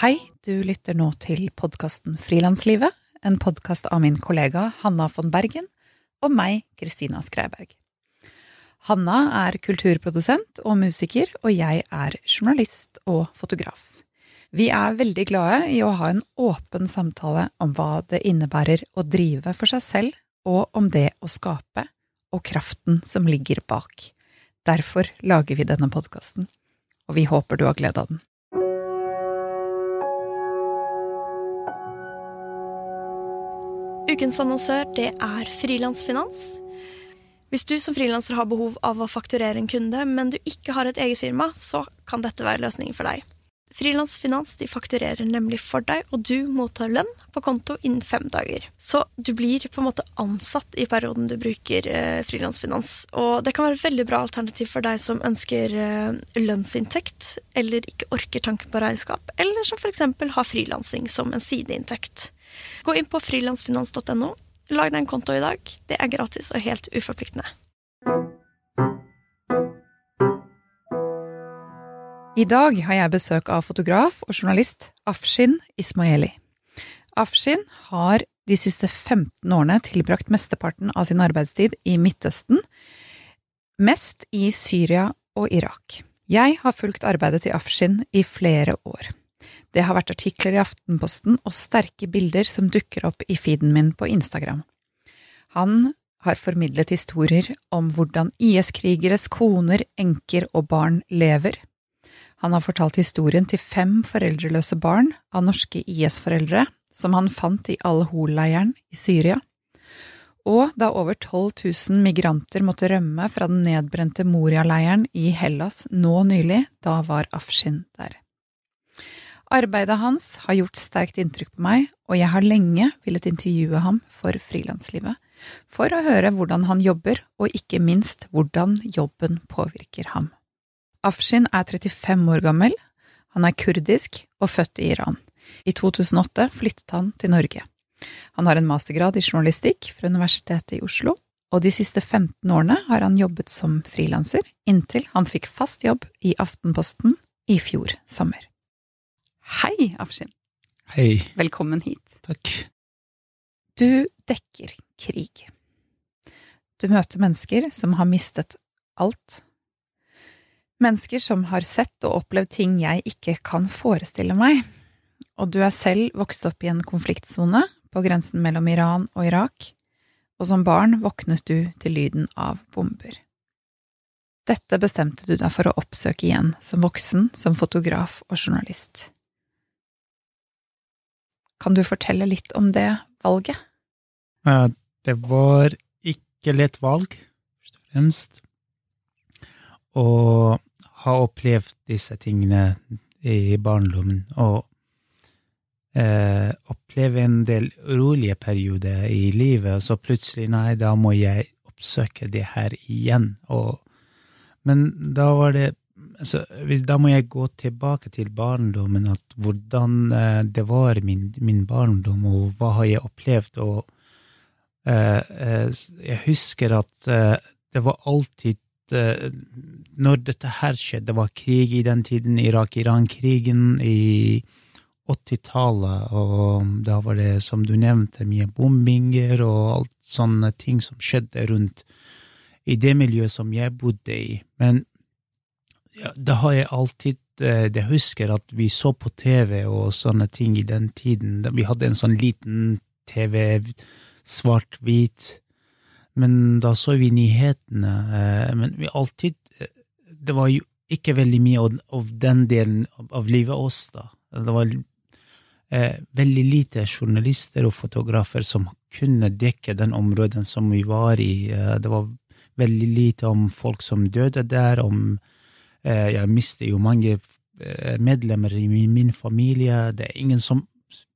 Hei, du lytter nå til podkasten Frilanslivet, en podkast av min kollega Hanna von Bergen og meg, Kristina Skreiberg. Hanna er kulturprodusent og musiker, og jeg er journalist og fotograf. Vi er veldig glade i å ha en åpen samtale om hva det innebærer å drive for seg selv, og om det å skape, og kraften som ligger bak. Derfor lager vi denne podkasten, og vi håper du har glede av den. Ukens annonsør det er Frilansfinans. Hvis du som frilanser har behov av å fakturere en kunde, men du ikke har et eget firma, så kan dette være løsningen for deg. Frilansfinans de fakturerer nemlig for deg, og du mottar lønn på konto innen fem dager. Så du blir på en måte ansatt i perioden du bruker eh, frilansfinans. Og det kan være et veldig bra alternativ for deg som ønsker eh, lønnsinntekt, eller ikke orker tanken på regnskap, eller som f.eks. har frilansing som en sideinntekt. Gå inn på frilansfinans.no. Lag deg en konto i dag. Det er gratis og helt uforpliktende. I dag har jeg besøk av fotograf og journalist Afshin Ismaeli. Afshin har de siste 15 årene tilbrakt mesteparten av sin arbeidstid i Midtøsten, mest i Syria og Irak. Jeg har fulgt arbeidet til Afshin i flere år. Det har vært artikler i Aftenposten og sterke bilder som dukker opp i feeden min på Instagram. Han har formidlet historier om hvordan IS-krigeres koner, enker og barn lever. Han har fortalt historien til fem foreldreløse barn av norske IS-foreldre som han fant i Al-Hol-leiren i Syria. Og da over 12 000 migranter måtte rømme fra den nedbrente Moria-leiren i Hellas nå nylig, da var Afshin der. Arbeidet hans har gjort sterkt inntrykk på meg, og jeg har lenge villet intervjue ham for frilanslivet, for å høre hvordan han jobber, og ikke minst hvordan jobben påvirker ham. Afshin er 35 år gammel, han er kurdisk og født i Iran. I 2008 flyttet han til Norge. Han har en mastergrad i journalistikk fra Universitetet i Oslo, og de siste 15 årene har han jobbet som frilanser, inntil han fikk fast jobb i Aftenposten i fjor sommer. Hei, Afshin. Hei. Velkommen hit. Takk. Du dekker krig. Du møter mennesker som har mistet alt. Mennesker som har sett og opplevd ting jeg ikke kan forestille meg. Og du er selv vokst opp i en konfliktsone på grensen mellom Iran og Irak, og som barn våknet du til lyden av bomber. Dette bestemte du deg for å oppsøke igjen som voksen, som fotograf og journalist. Kan du fortelle litt om det valget? Det var ikke lett valg, først og fremst. Å ha opplevd disse tingene i barndommen, og eh, oppleve en del urolige perioder i livet, og så plutselig, nei, da må jeg oppsøke det her igjen. Og, men da var det altså, da må jeg gå tilbake til barndommen, at hvordan eh, det var min, min, barndom, og hva har jeg opplevd, og eh, eh jeg husker at eh, det var alltid Når dette her skjedde, det var krig i den tiden, Irak-Iran-krigen i 80-tallet, og da var det, som du nevnte, mye bombinger og alt sånne ting som skjedde rundt i det miljøet som jeg bodde i. Men ja, det har jeg alltid eh, Jeg husker at vi så på TV og sånne ting i den tiden. Vi hadde en sånn liten TV, svart-hvit, men da så vi nyhetene. Eh, men vi alltid eh, Det var jo ikke veldig mye av den delen av livet oss, da. Det var veldig lite journalister og fotografer som kunne dekke den områden som vi var i. Det var veldig lite om folk som døde der, om jeg mister jo mange eh, medlemmer i min familie. Det er ingen som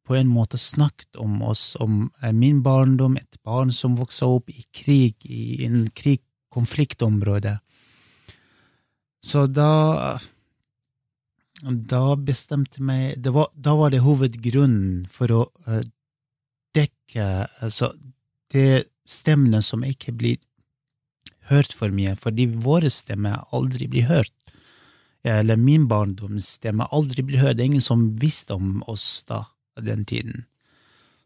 på en måte snakket om oss, om eh, min barndom, et barn som vokste opp i krig, i en krig-konfliktområde. Så da Da bestemte meg var, Da var det hovedgrunnen for å dekke altså, det stemmene som ikke blir hørt for mye, fordi våre stemmer aldri blir hørt eller min barndomsstemme aldri ble hørt. Det er ingen som visste om oss da, den tiden.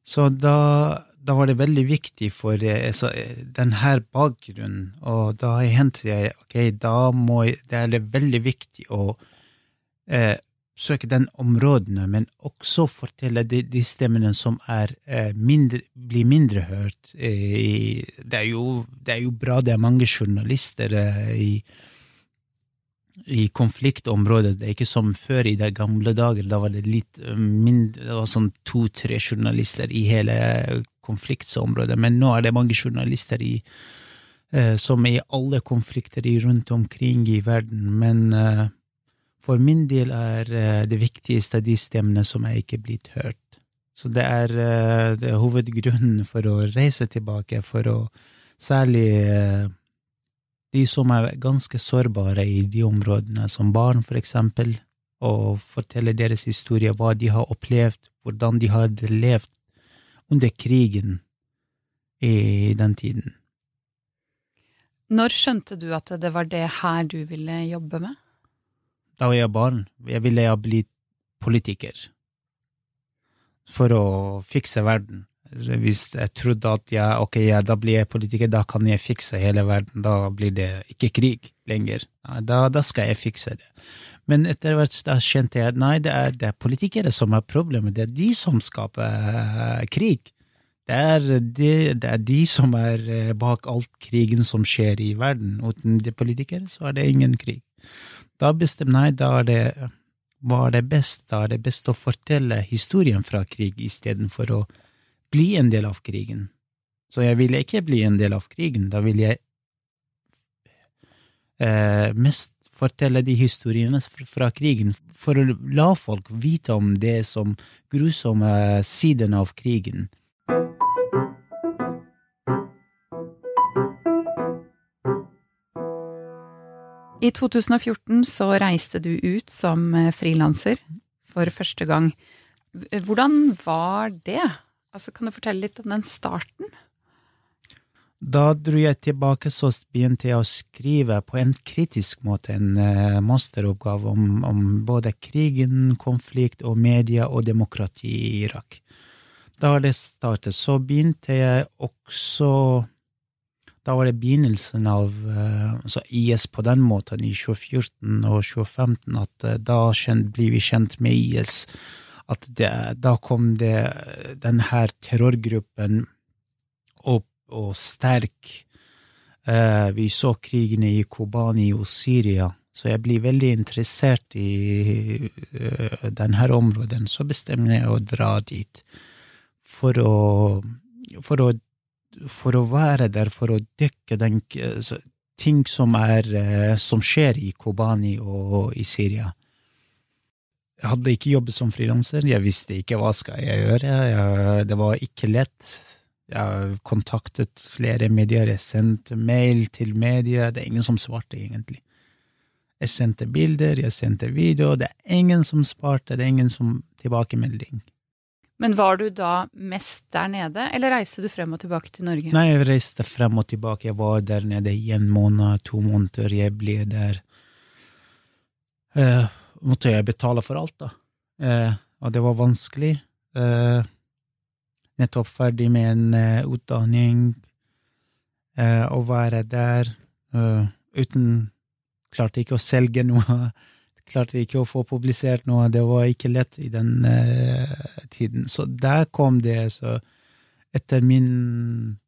Så da, da var det veldig viktig for altså, denne bakgrunnen, og da hendte jeg ok, da må jeg, det er veldig viktig å eh, søke den områdene, men også fortelle de, de stemmene som er, eh, mindre, blir mindre hørt. Eh, det, er jo, det, er jo, bra det er mange journalister eh, i, i konfliktområdet. Det er ikke som før i de gamle dager. Da var det litt mindre, det var sånn to-tre journalister i hele konfliktområdet, men nå er det mange journalister i, som er i alle konflikter rundt omkring i verden. Men for min del er eh, det viktigste de stemmene som er ikke blitt hørt. Så det er, eh, det er hovedgrunnen for å reise tilbake, for å særlig eh, de som er ganske sårbare i de områdene, som barn, for eksempel, og fortelle deres historie, hva de har opplevd, hvordan de har levd under krigen i den tiden. Når skjønte du at det var det her du ville jobbe med? Da var jeg barn. Jeg ville ha blitt politiker. For å fikse verden. Hvis jeg trodde at ja, ok, ja, da blir jeg politiker, da kan jeg fikse hele verden. Da blir det ikke krig lenger. Da, da skal jeg fikse det. Men etter hvert da kjente jeg at nei, det er, det er politikere som er problemet. Det er de som skaper uh, krig. Det er de, det er de, som er uh, bak alt krigen som skjer i verden. Uten de politikere så er det ingen krig. Da bestemte nei, da er det, var det best, da er det best å fortelle historien fra krig istedenfor å bli en del av krigen. Så jeg ville ikke bli en del av krigen, da ville jeg eh, mest fortelle de historiene fra krigen, for å la folk vite om det som grusomme siden av krigen. I 2014 så reiste du ut som eh, frilanser for første gang. Hvordan var det? Altså, kan du fortelle litt om den starten? Da dro jeg tilbake, så begynte jeg å skrive på en kritisk måte en uh, masteroppgave om, om, både krigen, konflikt og media og demokrati i Irak. Da det startet, så begynte jeg også da var det begynnelsen av altså IS på den måten i 2014 og 2015, at eh, da blir vi kjent med IS. At det, da kom det den her terrorgruppen opp og sterk. Eh, vi så krigene i Kobani og Syria, så jeg blir veldig interessert i denne området. Så bestemmer jeg å dra dit for å, for å for å være der, for å dekke den, ting som, er, eh, som skjer i Kobani og i Syria. Jeg hadde ikke jobbet som frilanser, jeg visste ikke hva skal jeg gjøre, jeg, det var ikke lett. Jeg kontaktet flere medier, jeg sendte mail til medier, det er ingen som svarte, egentlig. Jeg sendte bilder, jeg sendte video, det er ingen som svarte, det er ingen som tilbakemelding. Men var du da mest der nede, eller reiste du frem og tilbake til Norge? Nei, jeg reiste frem og tilbake. Jeg var der nede i en måned, to måneder. Jeg ble der. Uh, måtte jeg betale for alt, da. Eh, og det var vanskelig. Eh, nettopp ferdig med en utdanning. å være der uten Klarte ikke å selge noe klarte ikke å få publisert noe, det var ikke lett i den uh, tiden. Så der kom det, så etter min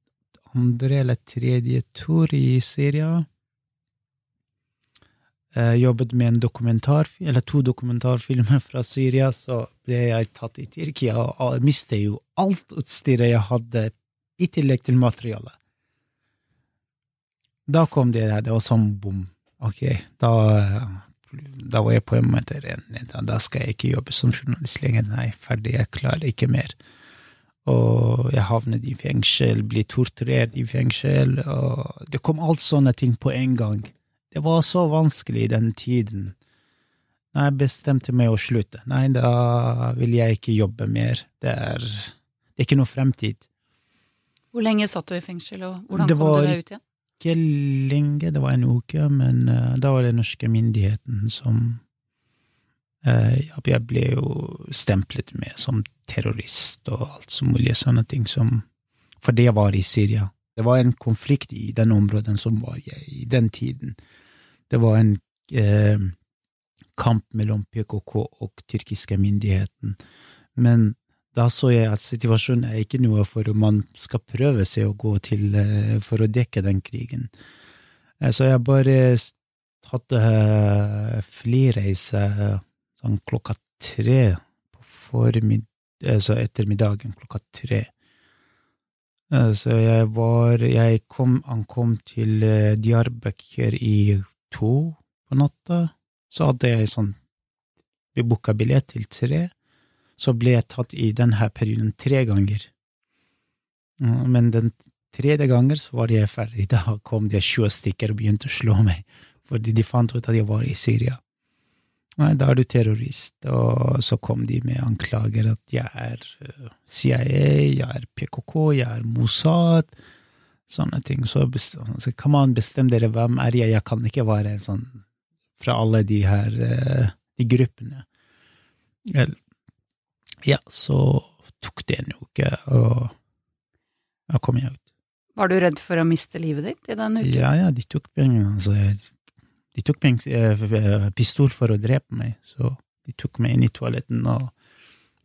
andre eller tredje tur i Syria uh, Jobbet med en dokumentar, eller to dokumentarfilmer fra Syria, så ble jeg tatt i Tyrkia og mistet jo alt utstyret jeg hadde, i tillegg til materialet. Da kom det, det var sånn bom. Ok, da da var jeg på en måte ren. Da skal jeg ikke jobbe som journalist lenger. Nei, ferdig, jeg klarer ikke mer. Og jeg havnet i fengsel, ble torturert i fengsel, og det kom alt sånne ting på en gang. Det var så vanskelig i den tiden. Jeg bestemte meg å slutte. Nei, da vil jeg ikke jobbe mer. Det er, det er ikke noe fremtid. Hvor lenge satt du i fengsel, og hvordan kom var, du deg ut igjen? ikke lenge, det var en uke, men uh, da var det norske myndigheten som uh, Jeg ble jo stemplet med som terrorist og alt så mulig sånne ting som For det var i Syria. Det var en konflikt i den områden som var jeg i den tiden. Det var en eh, kamp mellom PKK og tyrkiske myndigheten. Men da så jeg at situasjonen er ikke noe for om man skal prøve seg å gå til for å dekke den krigen. Så jeg bare hadde flyreise sånn klokka tre på formid... Altså ettermiddagen klokka tre. Så jeg var Jeg kom, ankom til Diyarbakir i to på natta. Så hadde jeg sånn Vi booka billett til tre. Så ble jeg tatt i denne perioden tre ganger. Men den tredje ganger så var jeg ferdig. Da kom det 20 stykker og begynte å slå meg, fordi de fant ut at jeg var i Syria. Nei, da er du terrorist. Og så kom de med anklager at jeg er CIA, jeg er PKK, jeg er Mossad, sånne ting. Så, så kan man bestemme dere hvem er jeg, jeg kan ikke være en sånn fra alle de her de gruppene. Ja, så tok det en uke, og da kom jeg ut. Var du redd for å miste livet ditt i den uken? Ja, ja, de tok pengene. Altså, de tok pistol for å drepe meg, så de tok meg inn i toaletten og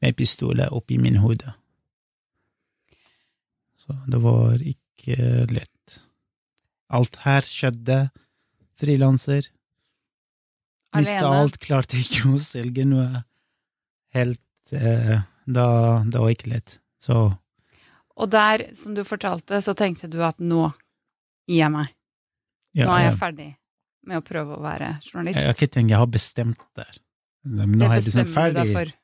med pistolet oppi min hode. Så det var ikke lett. Alt her skjedde. Frilanser. Mista alt, klarte ikke å selge noe. Helt eh, da, Det var ikke lett. Så Og der, som du fortalte, så tenkte du at nå gir jeg meg. ja, Nå er jeg jeg, ferdig med å prøve å være journalist. jeg har ikke tenkt, jeg har bestemt det. Men nå det har jeg liksom bestemmer du deg ferdig.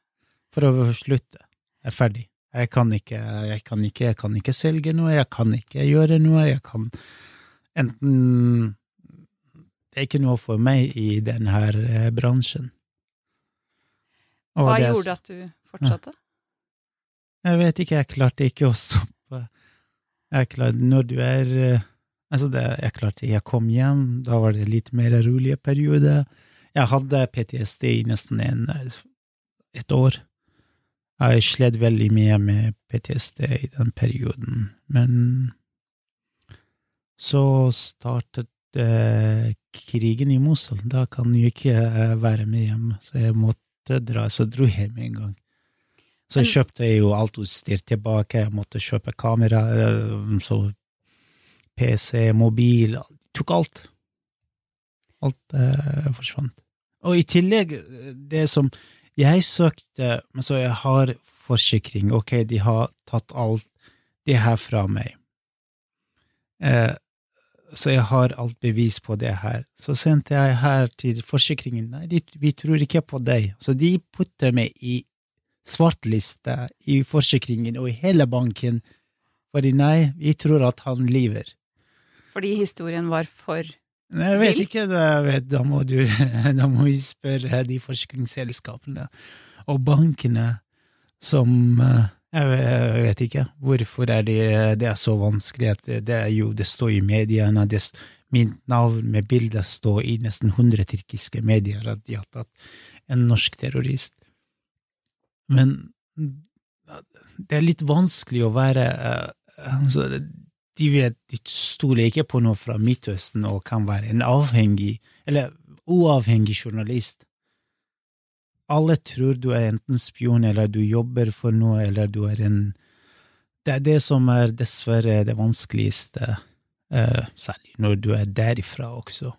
for. for å slutte. Jeg er ferdig. Jeg kan ikke, jeg kan ikke, jeg kan ikke selge noe, jeg kan ikke gjøre noe, jeg kan enten Det er ikke noe for meg i denne eh, bransjen. Og Hva det gjorde at du fortsatte? Jeg vet ikke, jeg klarte ikke å stoppe. Jeg klarte, når du er eh, Altså, det, jeg klarte Jeg kom hjem, da var det litt mer rolige perioder. Jeg hadde PTSD i nesten en, et år. Jeg slet veldig mye med PTSD i den perioden, men så startet eh, krigen i Mosul. Da kan jeg ikke eh, være med hjem, så jeg måtte dra. Så dro jeg med en gang. Så jeg kjøpte jeg jo alt utstyr tilbake. Jeg måtte kjøpe kamera, eh, så PC, mobil Tok alt. Alt eh, forsvant. Og i tillegg, eh, det som Jeg søkte, men så jeg har forsikring. Ok, de har tatt alt det her fra meg. Eh, så jeg har alt bevis på det her. Så sendte jeg her til forsikringen. Nei, de, vi tror ikke på deg. Så de putter meg i svartliste i forsikringen og i hele banken. Fordi nei, vi tror at han lyver. Fordi historien var for Jeg vet ikke, vet, da, må du, da må vi spørre de forskningsselskapene og bankene som eh, jeg vet, ikke. Hvorfor er det, det er så vanskelig det, er jo det står i mediene, det, mitt navn med bilde står i nesten 100 tyrkiske medier at de har tatt en norsk terrorist. Men det er litt vanskelig å være eh, altså, de vet, de stoler ikke på noe fra Midtøsten og kan være en avhengig, eller uavhengig journalist. Alle tror du er enten spion, eller du jobber for noe, eller du er en Det er det som er dessverre det vanskeligste, uh, særlig når du er derifra også.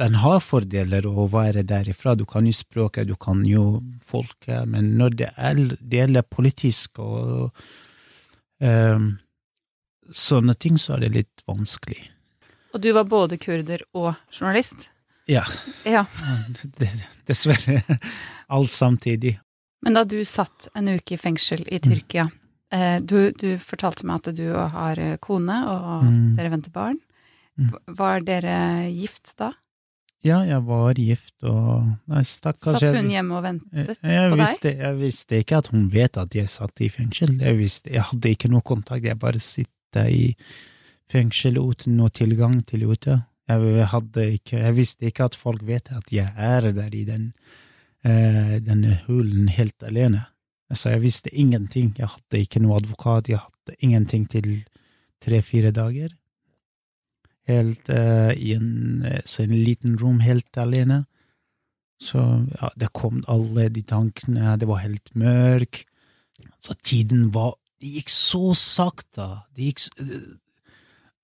Den har fordeler å være derifra, du kan jo språket, du kan jo folket, men når det er- gjelder politisk og eh, sånne ting, så er det litt vanskelig. Og du var både kurder og journalist? Ja, Ja. dessverre. Alt samtidig. Men da du satt en uke i fengsel i Tyrkia, mm. du, du fortalte meg at du har eh, kone, og Mm. dere venter barn. Mm. Var dere gift da? Ja, jeg var gift, og nei, stakkars Satt hun hjemme og jeg, ventet jeg, på deg? jeg visste ikke at hun vet at jeg satt i fengsel. Jeg, visste, jeg hadde ikke noe kontakt, jeg bare sitter i fengsel uten noe tilgang til ute. Jeg, ikke, jeg visste ikke at folk vet at jeg er der i den, eh, denne hulen helt alene. Så jeg visste ingenting. Jeg hadde ikke noe advokat, jeg hadde ingenting til tre-fire dager. Helt uh, i en, så en liten rom helt alene. Så ja, det kom alle de tankene, det var helt mørk. Så tiden var Det gikk så sakte. Det gikk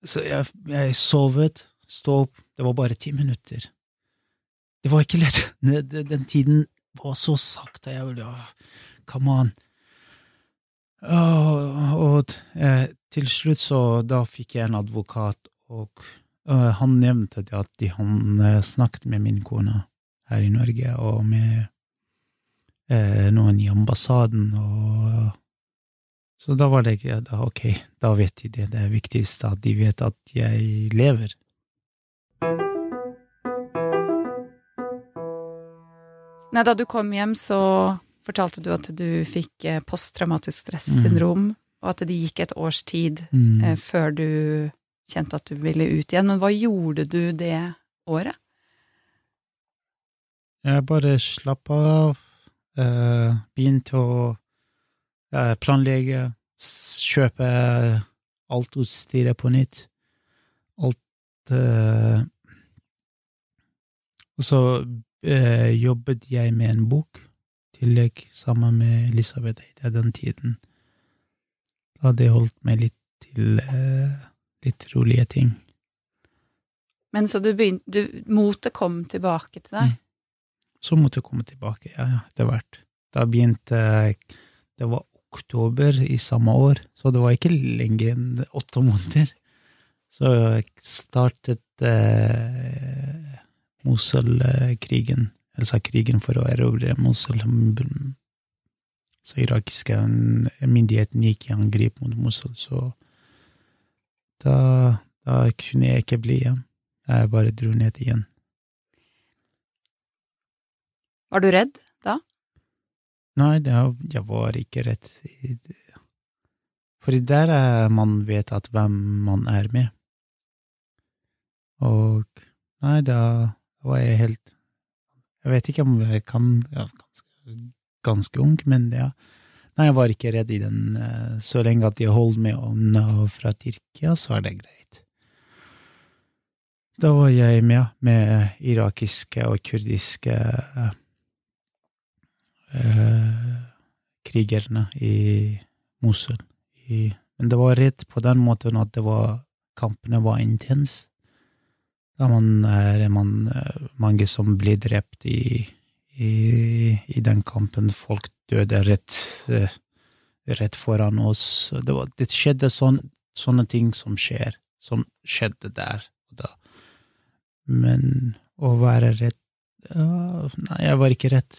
Så jeg, jeg sovet, sto opp, det var bare ti minutter. Det var ikke lett. Den tiden var så sakte. Jeg ville Come on. Uh, og eh, til slutt så da fikk jeg en advokat, og uh, han nevnte at de, han eh, snakket med min kone her i Norge, og med noen i ambassaden, og så da var det da, ok, da vet de det. Det er viktigst at de vet at jeg lever. Nei, da du kom hjem, så fortalte du at du fikk eh, posttraumatisk stressyndrom, mm. og at det gikk et års tid mm. eh, før du kjente at du ville ut igjen. Men hva gjorde du det året? Jeg bare slappa av, eh, begynte å planlegge, kjøpe alt utstyret på nytt. Alt eh, Og så eh, jobbet jeg med en bok tillegg sammen med Elisabeth Eide den tiden. Da hadde jeg holdt meg litt til eh, litt rolige ting. Men så du begynte Motet kom tilbake til deg? Mm. Så motet komme tilbake, ja, ja, etter hvert. Da begynte Det var oktober i samme år, så det var ikke lenge enn åtte måneder. Så jeg startet eh, Mosul-krigen altså krigen for å erobre Mosul. Så irakiske myndighetene gikk i angrep mot Mosul, så da, da kunne jeg ikke bli igjen. Jeg bare dro ned igjen. Var du redd? Nei, det, jeg var ikke rett i det. Fordi der er man vet at hvem man er med. Og nei, da var jeg helt jeg vet ikke om jeg kan jeg ganske, ganske ung, men ja. Nei, jeg var ikke redd i den. Eh, så lenge at de holdt meg unna fra Tyrkia, så er det greit. Da var jeg med med irakiske og kurdiske uh, krigerne i Mosul. I, men det var rett på den måten at var, kampene var intense. Da man er man, mange som blir drept i, i, i, den kampen. Folk døde rett, rett foran oss. Det, var, det skjedde sånn, sånne ting som skjer, som skjedde der og da. Men å være redd ja, Nei, jeg var ikke redd.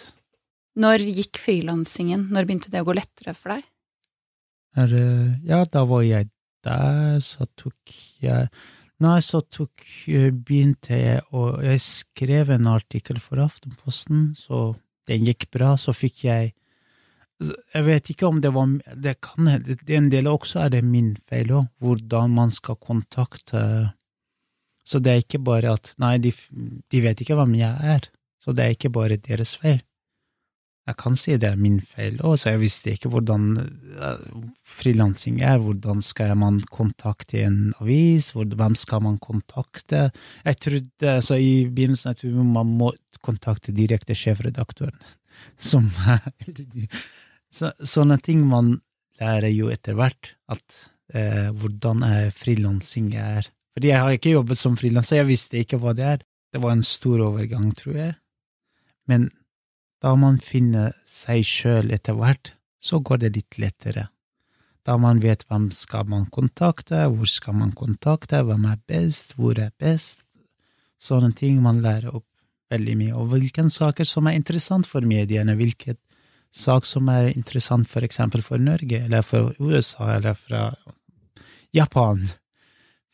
Når gikk frilansingen? Når begynte det å gå lettere for deg? Er, ja, da var jeg der, så tok jeg Nei, så tok, eh, begynte jeg å Jeg skrev en artikkel for Aftenposten, så den gikk bra. Så fikk jeg Jeg vet ikke om det var Det kan En del også er det min feil òg, hvordan man skal kontakte Så det er ikke bare at Nei, de, de vet ikke hvem jeg er, så det er ikke bare deres feil. Jeg kan si det er min feil også, så jeg visste ikke hvordan uh, frilansing er. Hvordan skal man kontakte en avis? Hvem skal man kontakte? Jeg trodde, så I begynnelsen jeg trodde man må kontakte direkte sjefredaktøren. Som, så, sånne ting man lærer jo etter hvert, at eh, hvordan frilansing er. Fordi jeg har ikke jobbet som frilanser, jeg visste ikke hva det er. Det var en stor overgang, tror jeg. Men da man finner seg sjøl etter hvert, så går det litt lettere. Da man vet hvem skal man kontakte, hvor skal man kontakte, hvem er best, hvor er best, sånne ting. Man lærer opp veldig mye, og hvilke saker som er interessant for mediene, hvilken sak som er interessant for eksempel for Norge, eller for USA, eller fra Japan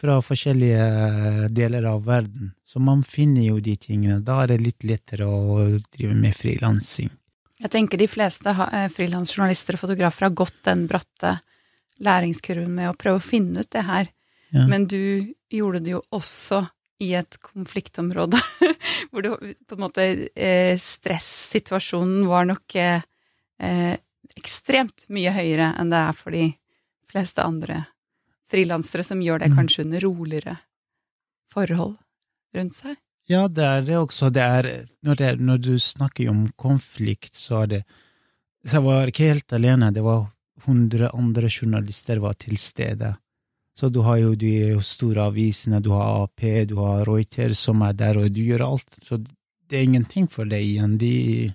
fra forskjellige deler av verden. Så man finner jo de tingene. Da er det litt lettere å drive med frilansing. Jeg tenker de fleste eh, frilansjournalister og fotografer har gått den bratte læringskurven med å prøve å finne ut det her. Ja. Men du gjorde det jo også i et konfliktområde, hvor det på en måte eh, stressituasjonen var nok eh, eh, ekstremt mye høyere enn det er for de fleste andre frilansere som gjør det Mm. kanskje under roligere forhold rundt seg. Ja, det er det også. Det er, når, det, når du snakker om konflikt, så er det Så jeg var ikke helt alene. Det var hundre andre journalister var til stede. Så du har jo de store avisene, du har AP, du har Reuters som er der, og du gjør alt. Så det er ingenting for deg igjen. De,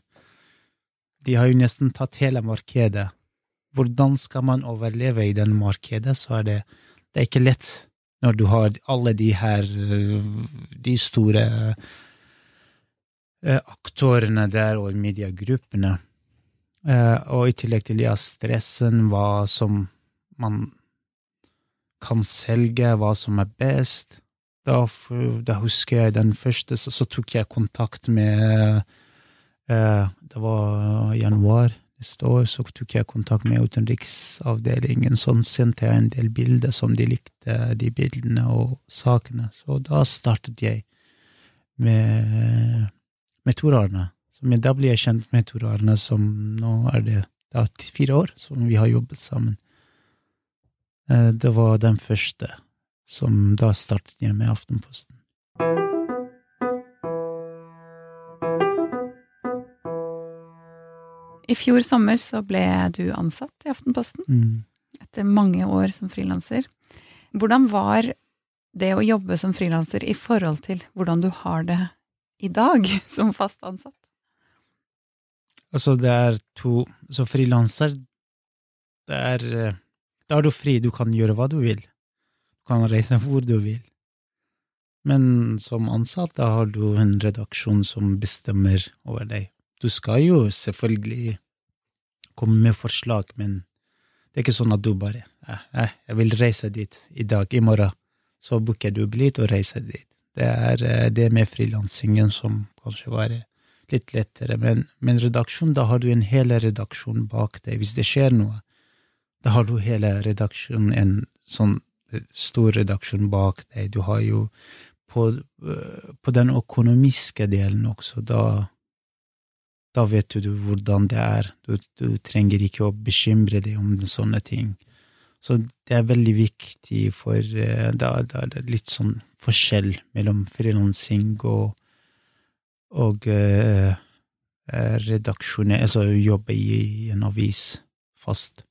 de har jo nesten tatt hele markedet. Hvordan skal man overleve i den markedet, så er det, det er ikke lett når du har alle de her de store øh, aktørene der og mediegruppene. Eh, og i tillegg til ja, stressen, hva som man kan selge, hva som er best. Da, da husker jeg den første, så, så tok jeg kontakt med eh, Det var januar neste år, så tok jeg kontakt med utenriksavdelingen. Sånn sendte jeg en del bilder som de likte, de bildene og sakene. Så da startet jeg med, med Tor Arne. Men da ble jeg kjent med Tor Arne, som nå er det, det er fire år som vi har jobbet sammen. Eh, Det var den første, som da startet jeg med Aftenposten. I fjor sommer så ble du ansatt i Aftenposten, Mm. etter mange år som frilanser. Hvordan var det å jobbe som frilanser i forhold til hvordan du har det i dag som fast ansatt? Altså, det er to Så frilanser, det er eh, Da er du fri, du kan gjøre hva du vil. Du kan reise hvor du vil. Men som ansatt, da har du en redaksjon som bestemmer over deg. Du skal jo selvfølgelig komme med forslag, men det er ikke sånn at du bare eh, eh, 'Jeg vil reise dit i dag, i morgen.' Så booker du blitt og reiser dit. Det er eh, det med frilansingen som kanskje var eh, litt lettere, men, men redaksjon, da har du en hel redaksjon bak deg. Hvis det skjer noe, da har du hele redaksjonen, en sånn stor redaksjon bak deg. Du har jo på, øh, på den økonomiske delen også, da, da vet du hvordan det er. Du, du trenger ikke å bekymre deg om sånne ting. Så det er veldig viktig, for eh, da, da er det litt sånn forskjell mellom frilansing og og eh, redaksjoner, altså jobbe i en avis fast.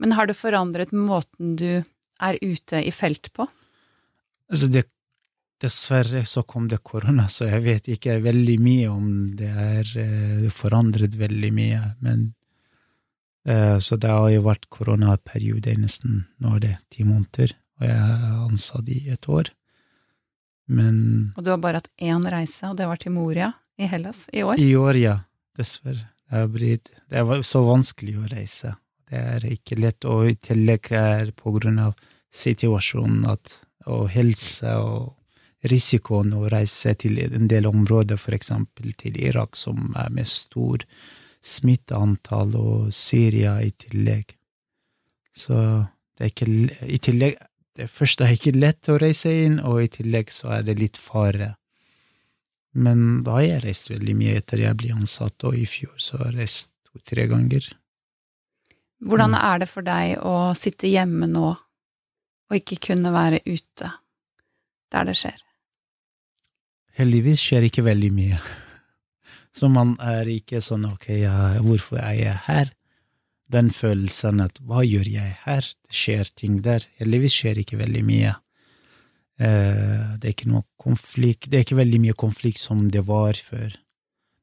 Men har det forandret måten du er ute i felt på? Altså det, dessverre så kom det korona, så jeg vet ikke veldig mye om det er eh, forandret veldig mye, men eh, Så det har jo vært koronaperiode nesten nå er det ti måneder, og jeg er ansatt i et år. Men Og du har bare hatt én reise, og det var til Moria i Hellas i år. I år, ja. Dessverre. Det har blitt, det er så vanskelig å reise. Det er ikke lett, og i tillegg er på grunn av situasjonen at, og helse og risikoen å reise til en del områder, eksempel til Irak, som er med stor smitteantall, og Syria i tillegg. Så det er ikke I tillegg Det første er ikke lett å reise inn, og i tillegg så er det litt fare. Men da har jeg reist veldig mye etter jeg ble ansatt, og i fjor så har jeg reist to-tre ganger. Hvordan Mm. er det for deg å sitte hjemme nå og ikke kunne være ute der det skjer? Heldigvis skjer ikke veldig mye. Så man er ikke sånn ok, ja, hvorfor er jeg her? Den følelsen at hva gjør jeg her? Det skjer ting der. Heldigvis skjer ikke veldig mye. Eh, Det er ikke noe konflikt, det er ikke veldig mye konflikt som det var før.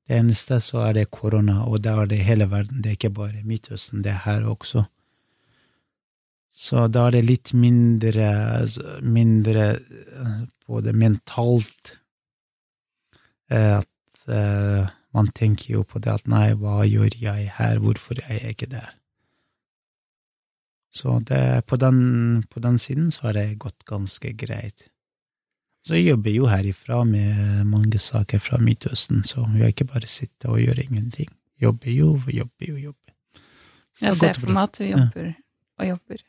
Det eneste så er det korona, og da er det hele verden, det er ikke bare Midtøsten, det er her også. Så da er det litt mindre, mindre eh, både mentalt At eh, man tenker jo på det at nei, hva gjør jeg her, hvorfor er jeg ikke der? Så det, på, den, på den siden så har det gått ganske greit. Så jeg jobber jo herifra med mange saker fra Midtøsten, så vi har ikke bare sittet og gjør ingenting. Jobber jo, jobber jo, jobber. Så Jeg ser for meg at du jobber og jobber.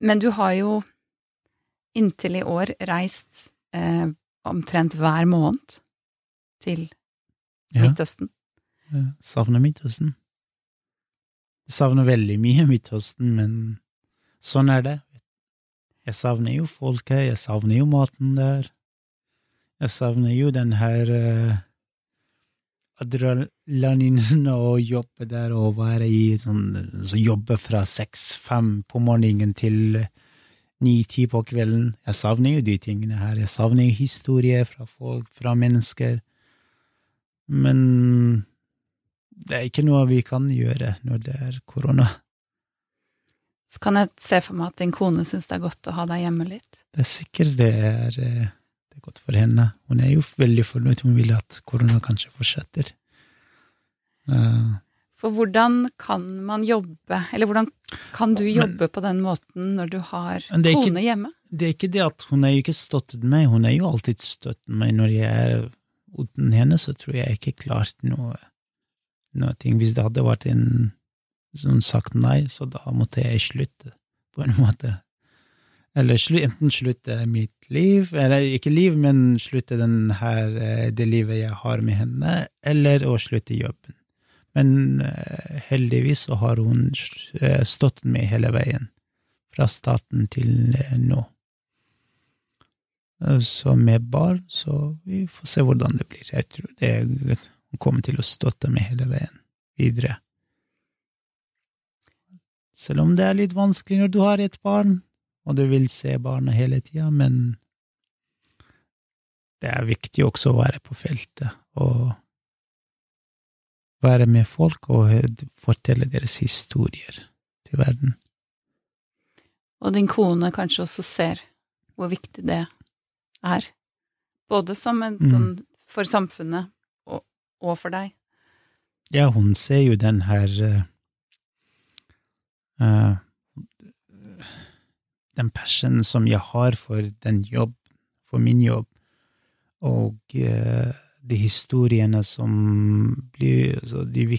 Men du har jo inntil i år reist eh, omtrent hver måned til Ja, Midtøsten. jeg savner Midtøsten. Jeg savner veldig mye Midtøsten, men sånn er det. Jeg savner jo folket, jeg savner jo maten der. Jeg savner jo den her uh, adrenalinen å jobbe der og være i sånn så Jobbe fra seks-fem på morgenen til ni-ti på kvelden. Jeg savner jo de tingene her. Jeg savner jo historier fra folk, fra mennesker. Men det er ikke noe vi kan gjøre når det er korona. Så kan jeg se for meg at din kone syns det er godt å ha deg hjemme litt. Det er sikkert det er, eh, det er godt for henne. Hun er jo veldig fornøyd. Hun vil at korona kanskje fortsetter. Eh, For hvordan kan man jobbe, eller hvordan kan du Men- jobbe på den måten når du har Men ikke- kone hjemme? det er ikke det at hun jo ikke støttet meg, hun er jo alltid støttet meg. Når jeg er uten henne, så tror jeg ikke klart noe, noe ting. Hvis det hadde vært en som sagt nei, så da måtte jeg slutte, på en måte. Eller slu, enten slutte mitt liv, eller ikke liv, men slutte den her, eh, det livet jeg har med henne, eller å slutte jobben. Men eh, heldigvis så har hun eh, stått med hele veien, fra starten til eh, nå. Så med barn, så vi får se hvordan det blir. Jeg tror det kommer til å støtte meg hele veien videre. Selv om det er litt vanskelig når du har et barn, og du vil se barna hele tida, men det er viktig også å være på feltet og være med folk og fortelle deres historier til verden. Og din kone kanskje også ser hvor viktig det er. Både som en Mm. sånn for samfunnet og, og for deg. Ja, hun ser jo den her eh, Den passionen som jeg har for den jobb, for min jobb, og eh, de historiene som blir altså De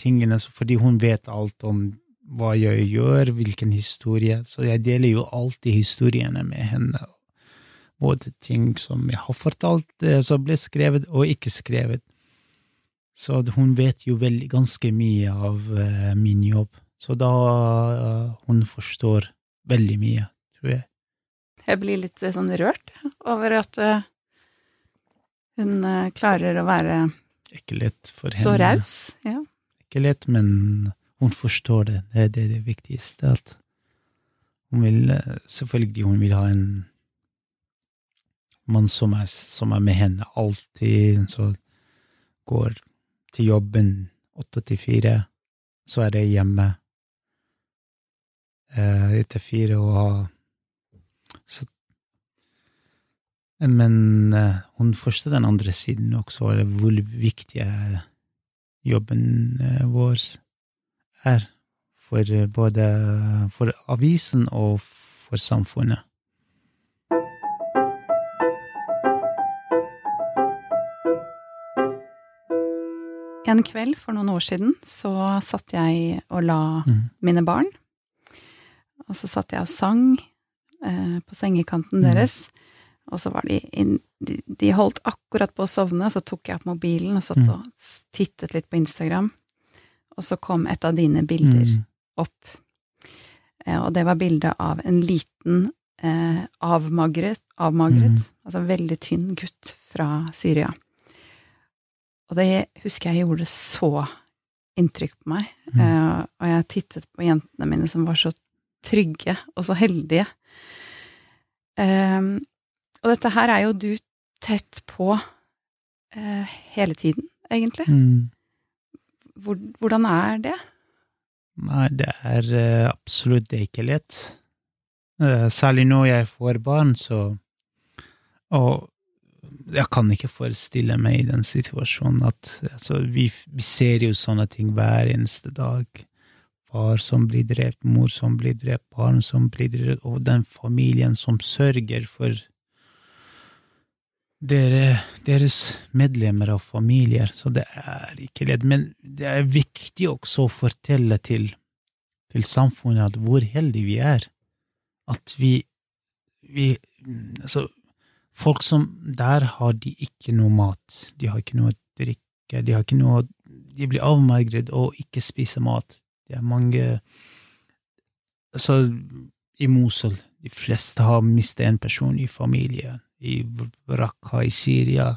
tingene Fordi hun vet alt om hva jeg gjør, hvilken historie, så jeg deler jo alltid historiene med henne. Både ting som jeg har fortalt, eh, som ble skrevet og ikke skrevet. Så hun vet jo vel ganske mye av eh, min jobb. Så da eh, hun forstår veldig mye, tror jeg. Jeg blir litt sånn rørt over at hun eh, klarer å være så raus. Ja. Ikke lett, men hun forstår det. Det er det, det viktigste. At hun vil eh, Selvfølgelig hun vil ha en mann som som er med henne alltid, så går til jobben åtte til fire, så er det hjemme eh, etter fire og ha så, Men eh, hun forstår den andre siden også, hvor viktig jobben eh, vår er for eh, både for avisen og for samfunnet. En kveld for noen år siden så satt jeg og la Mm. mine barn, og så satt jeg og sang eh, på sengekanten Mm. deres, og så var de inn de, de holdt akkurat på å sovne, så tok jeg opp mobilen og satt Mm. og tittet litt på Instagram, og så kom et av dine bilder Mm. opp. Eh, og det var bilde av en liten, eh, avmagret, avmagret Mm. altså veldig tynn gutt fra Syria. Og det husker jeg gjorde så inntrykk på meg. Mm. Eh, og jeg tittet på jentene mine som var så trygge og så heldige. Eh, og dette her er jo du tett på eh, hele tiden, egentlig. Mm. Hvor, hvordan er det? Nei, det er eh, absolutt ikke lett. Eh, Særlig når jeg får barn, så Og jeg kan ikke forestille meg i den situasjonen at altså, vi, vi ser jo sånne ting hver eneste dag. Far som blir drept, mor som blir drept, barn som blir drept, og den familien som sørger for dere, deres medlemmer og familier, så det er ikke lett. Men det er viktig også å fortelle til, til samfunnet at hvor heldige vi er. at vi, vi Altså, folk som Der har de ikke noe mat, de har ikke noe drikke, de har ikke noe De blir avmagret og ikke spiser mat. Det er mange Altså, i Mosul, de fleste har mistet en person i familien, i Raqqa i Syria,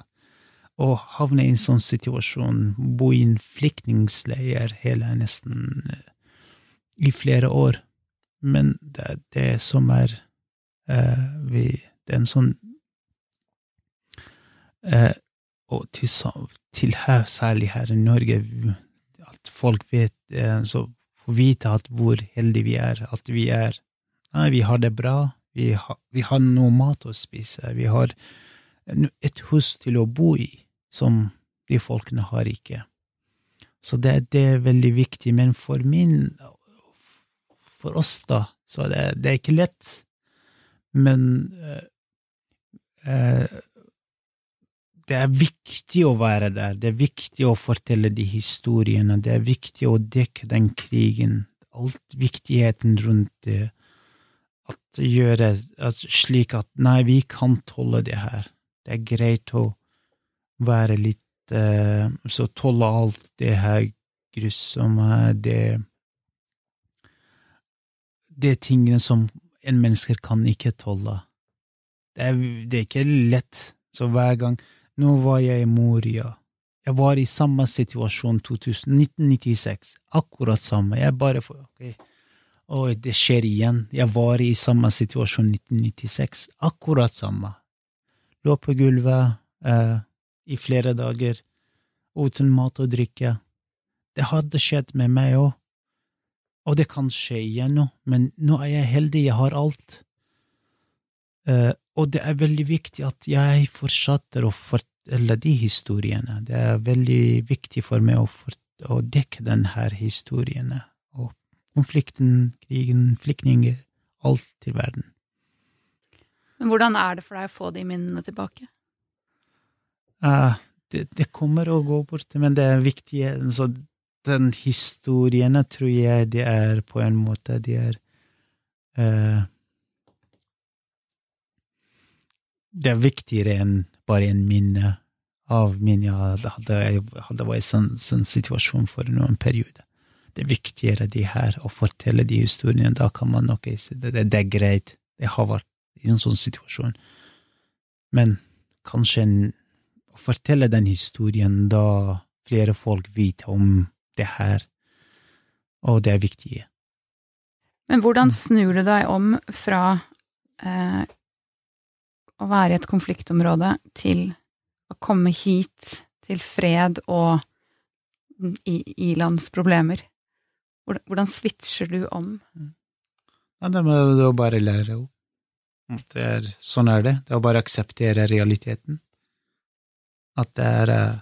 og havne i en sånn situasjon, bo i en flyktningleir hele nesten i flere år. Men det er det som er eh, vi, Det er en sånn eh, Og til, til her, særlig her i Norge, at folk vet eh, så får vite at hvor heldige vi er, at vi er Nei, vi har det bra, vi, ha, vi har noe mat å spise, vi har et hus til å bo i, som de folkene har ikke. Så det, det er veldig viktig, men for min, for oss, da, så det, det er ikke lett. Men eh, eh, det er viktig å være der, det er viktig å fortelle de historiene, det er viktig å dekke den krigen, alt viktigheten rundt det at gjøre at slik at nei, vi kan tåle det her. Det er greit å være litt eh, Så tåle alt det her grusomme, det Det tingene som en menneske kan ikke tåle. Det er, det er ikke lett. Så hver gang Nå var jeg i Moria. Jeg var i samme situasjon 2000, 1996. Akkurat samme. Jeg bare okay og det skjer igjen. Jeg var i samme situasjon 1996. Akkurat samme. Lå på gulvet eh, i flere dager uten mat og drikke. Det hadde skjedd med meg òg. Og det kan skje igjen nå, men nå er jeg heldig, jeg har alt. Eh, og det er veldig viktig at jeg fortsetter å fortelle de historiene. Det er veldig viktig for meg å, å dekke denne historiene konflikten, krigen, flyktninger, alt til verden. Men hvordan er det for deg å få de minnene tilbake? Uh, det, det, kommer å gå bort, men det er viktig Så Den historien tror jeg det er på en måte Det er uh, Det er viktigere enn bare en minne av min jeg hadde, hadde, hadde vært i en sånn, sånn situasjon for noen periode det er viktigere de her, å fortelle de historiene. Da kan man si det, det, er greit, det har vært i en sånn situasjon. Men kanskje en, å fortelle den historien, da flere folk vet om det her, og det er viktig. Men hvordan mm. snur du deg om fra eh, å være i et konfliktområde til å komme hit til fred og i-landsproblemer? Hvordan switcher du om? Ja, det må du bare lære opp. Det er, sånn er det. Det er å bare akseptere realiteten. At det er uh,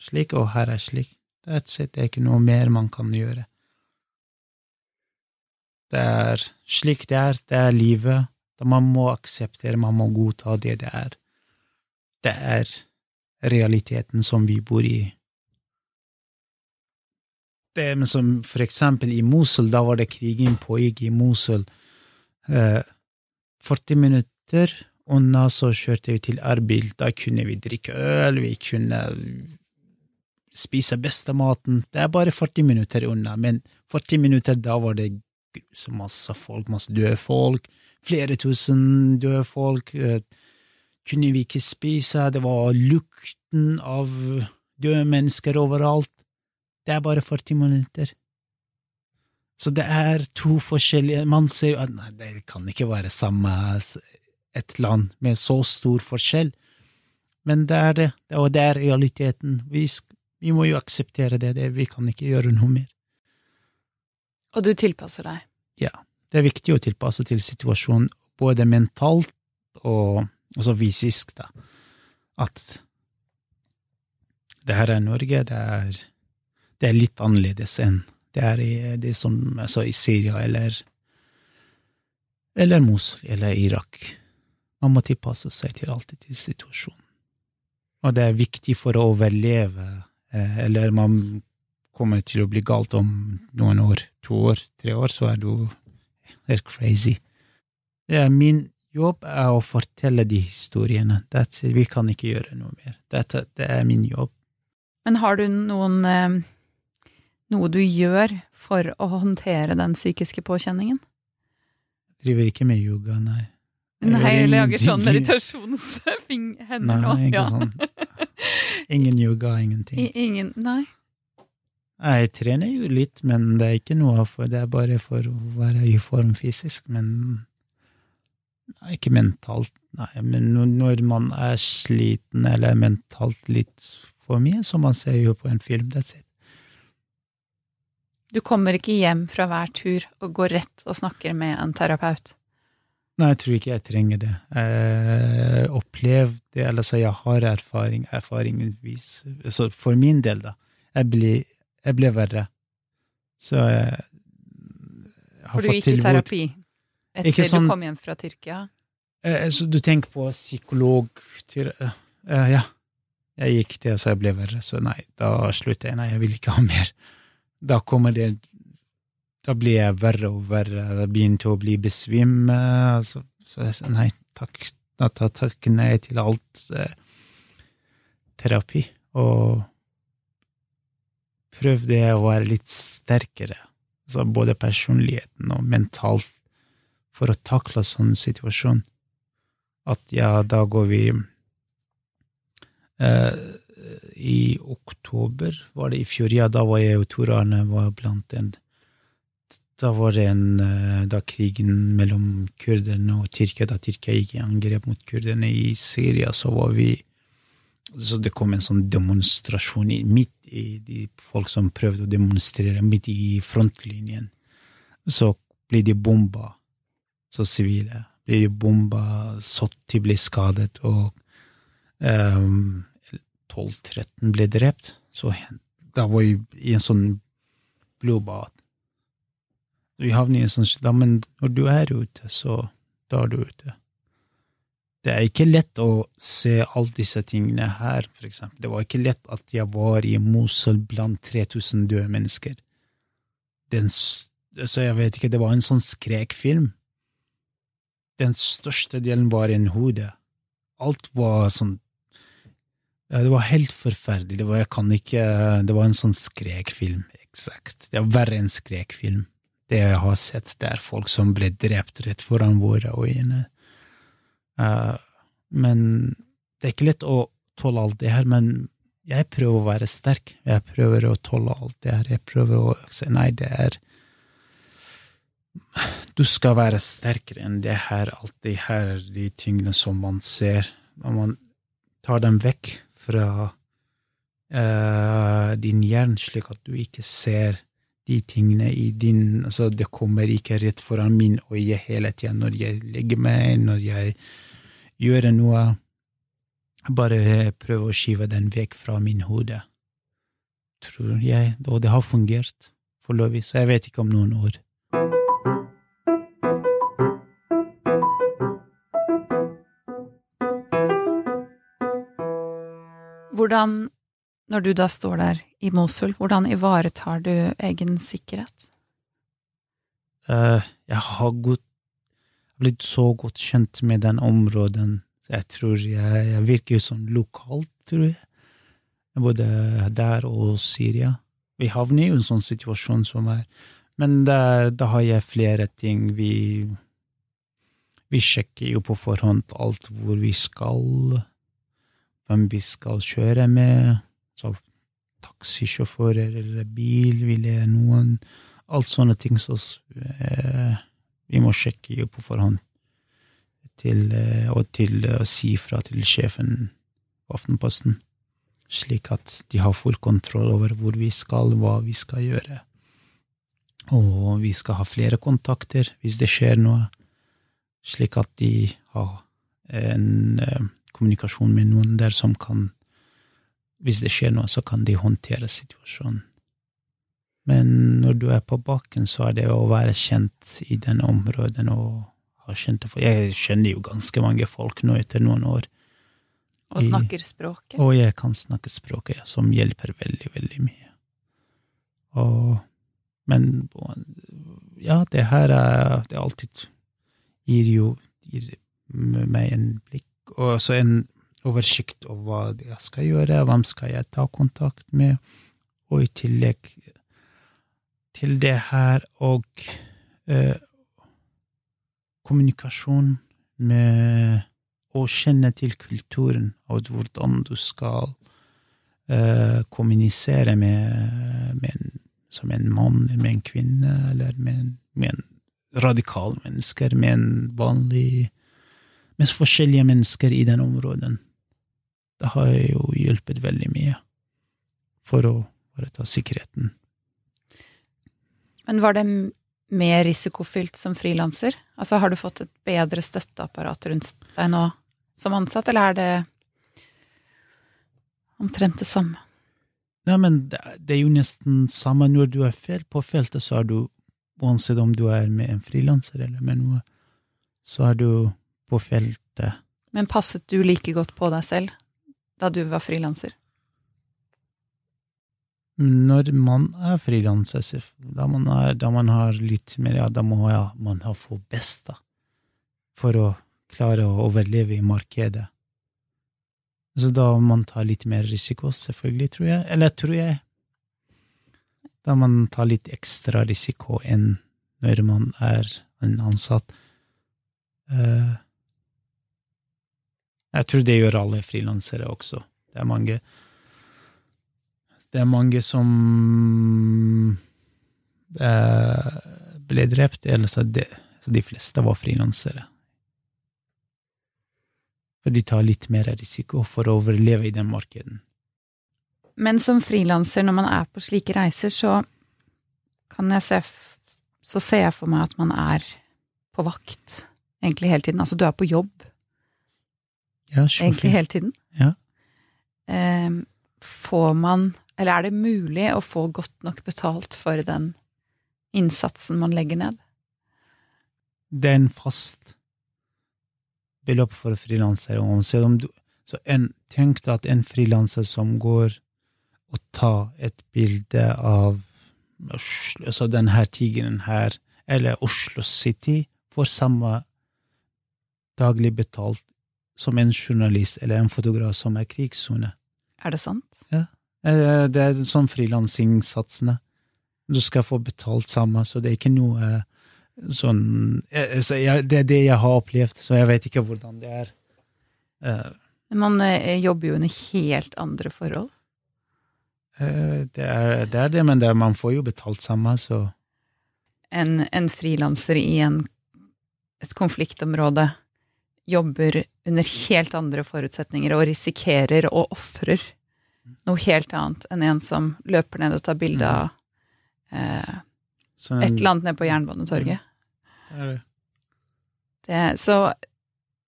slik, og her er slik. Det er ikke noe mer man kan gjøre. Det er slik det er, det er livet. Man må akseptere, man må godta det det er. Det er realiteten som vi bor i det som for eksempel i Mosul, da var det krigen pågikk i Mosul. Eh, 40 minutter unna så kjørte vi til Erbil. Da kunne vi drikke øl, vi kunne spise beste maten. Det er bare 40 minutter unna, men 40 minutter, da var det så masse folk, masse døde folk. Flere tusen døde folk. Eh, kunne vi ikke spise, det var lukten av døde mennesker overalt. Det er bare 40 minutter. Så det er to forskjellige Man ser jo at nei, det kan ikke være samme et land med så stor forskjell, men det er det, og det er realiteten. Vi, vi må jo akseptere det, det, vi kan ikke gjøre noe mer. Og du tilpasser deg? Ja, det er viktig å tilpasse til situasjonen, både mentalt og også fysisk, da. At det her er Norge, det er det er litt annerledes enn det er i det som altså i Syria eller eller Mosul eller Irak. Man må tilpasse seg til alltid til situasjonen. Og det er viktig for å overleve, eh, eller man kommer til å bli galt om noen år, to år, tre år, så er du helt crazy. Ja, min jobb er å fortelle de historiene. That's. Vi kan ikke gjøre noe mer. Dette, det er min jobb. Men har du noen eh, Noe du gjør for å håndtere den psykiske påkjenningen? Jeg driver ikke med yoga, nei. Jeg Nei, jeg lager sånn meditasjonshender nå. Nei, ikke Ja. sånn. Ingen yoga, ingenting. I, ingen Nei. Jeg trener jo litt, men det er ikke noe for Det er bare for å være i form fysisk, men nei, ikke mentalt. Nei, men når man er sliten eller mentalt litt for mye, så man ser jo på en film, that's it. Du kommer ikke hjem fra hver tur og går rett og snakker med en terapeut. Nei, jeg tror ikke jeg trenger det. Jeg opplevde det, eller så jeg har erfaring, erfaringvis. Så for min del, da. Jeg ble, jeg ble verre. Så jeg har For du fått gikk i terapi etter sånn- du kom hjem fra Tyrkia? Eh, Så du tenker på psykolog til, eh, eh, Ja. Jeg gikk til, så jeg ble verre, så nei, da slutter jeg. Nei, jeg vil ikke ha mer. Da kommer det Da blir jeg verre og verre. Jeg begynte å bli besvimme, eh, Så, jeg sa nei, takk. Da tar takk nei til alt eh, terapi. Og prøvde jeg å være litt sterkere, så både personligheten og mentalt, for å takle sånn situasjon. At ja, da går vi eh, I oktober, var det i fjor, ja, da var jeg og Tor Arne var blant en Da var det en eh, Da krigen mellom kurderne og Tyrkia, da Tyrkia gikk i angrep mot kurderne i Syria, så var vi så det kom en sånn demonstrasjon midt i de folk som prøvde å demonstrere, midt i frontlinjen. Så blir de bomba, så sivile. Blir de bomba, 70 blir skadet, og um, 12-13 ble drept. Så da var vi i en sånn blodbad. Vi havner i en sånn ja, Men når du er ute, så da er du ute. Det er ikke lett å se alle disse tingene her, for eksempel. Det var ikke lett at jeg var i Mosul blant 3000 døde mennesker. Den, s- altså jeg vet ikke, det var en sånn skrekfilm. Den største delen var en hode. Alt var sånn Det var helt forferdelig. Det var, jeg kan ikke, det var en sånn skrekfilm, eksakt. Det var verre enn skrekfilm. Det jeg har sett, det er folk som ble drept rett foran våre øyne. Uh, men det er ikke lett å tåle alt det her, men jeg prøver å være sterk. Jeg prøver å tåle alt det her. Jeg prøver å si nei, det er Du skal være sterkere enn det her, alt det her, de tingene som man ser. Når man tar dem vekk fra uh, din hjerne, slik at du ikke ser de tingene i din Altså, det kommer ikke rett foran min øye hele tida når jeg legger meg, når jeg gjør noe, bare prøve å skyve den vekk fra min hode. Tror jeg, og det har fungert foreløpig, så jeg vet ikke om noen år. Hvordan, når du da står der i Mosul, hvordan ivaretar du egen sikkerhet? Uh, jeg har godt, blitt så godt kjent med den områden, jeg tror jeg, jeg virker som lokalt, tror jeg. Både der og Syria. Vi havner i en sånn situasjon som er Men der, da har jeg flere ting. Vi, vi sjekker jo på forhånd alt hvor vi skal, hvem vi skal kjøre med, så taxisjåfører eller bil, vil jeg noen Alt sånne ting så eh, vi må sjekke på forhånd til, eh, og til å si fra til sjefen på Aftenposten, slik at de har full kontroll over hvor vi skal, hva vi skal gjøre. Og vi skal ha flere kontakter hvis det skjer noe, slik at de har en eh, kommunikasjon med noen der som kan Hvis det skjer noe, så kan de håndtere situasjonen. Men når du er på bakken, så er det å være kjent i den området og ha kjente folk Jeg kjenner jo ganske mange folk nå etter noen år, Og snakker språket? og jeg kan snakke språket, ja, som hjelper veldig, veldig mye. Og Men ja, det her er Det alltid gir jo gir meg en blikk, og så en oversikt over hva jeg skal gjøre, hvem skal jeg ta kontakt med, og i tillegg til det her og eh, kommunikasjon med å kjenne til kulturen og hvordan du skal eh, kommunisere med, med en, som en mann, med en kvinne, eller med med en radikal mennesker, med en vanlig Med forskjellige mennesker i den områden. Det har jo hjulpet veldig mye for å bare ta sikkerheten. Men var det mer risikofylt som frilanser? Altså, har du fått et bedre støtteapparat rundt deg nå som ansatt, eller er det omtrent det samme? Nei, men det, er jo nesten samme når du er fel på feltet, så er du Uansett om du er med en frilanser eller med noe, så er du på feltet. Men passet du like godt på deg selv da du var frilanser? Når man er frilanser, da, man da man har litt mer, ja, da må ja, man ha få best, da, for å klare å overleve i markedet. Så da man tar litt mer risiko, selvfølgelig, tror jeg. Eller tror jeg. Da man tar litt ekstra risiko enn når man er en ansatt. Eh, jeg tror det gjør alle frilansere også. Det er mange Det er mange som eh, ble drept, eller så de, så de fleste var frilansere. For de tar litt mer risiko for å overleve i den markedet. Men som frilanser, når man er på slike reiser, så kan jeg se Så ser jeg for meg at man er på vakt egentlig hele tiden. Altså du er på jobb Ja, egentlig hele tiden. Ja. Eh, får man Eller er det mulig å få godt nok betalt for den innsatsen man legger ned? det er en fast beløp for frilansere. Så en, tenk deg at en frilanser som går og tar et bilde av Oslo, altså denne tigeren her, eller Oslo City, får samme daglig betalt som en journalist eller en fotograf som er krigssone. Er det sant? Ja. Det er sånn frilansingssatsene. Du skal få betalt samme, så det er ikke noe eh, sånn eh, Det er det jeg har opplevd, så jeg vet ikke hvordan det er. Eh, Men man eh, jobber jo under helt andre forhold. eh, Det er det, er det men det man får jo betalt samme, så En, en frilanser i en, et konfliktområde jobber under helt andre forutsetninger og risikerer og ofrer noe helt annet enn en som løper ned og tar bilde av eh, et eller annet nede på Jernbanetorget. Det er det. Det, så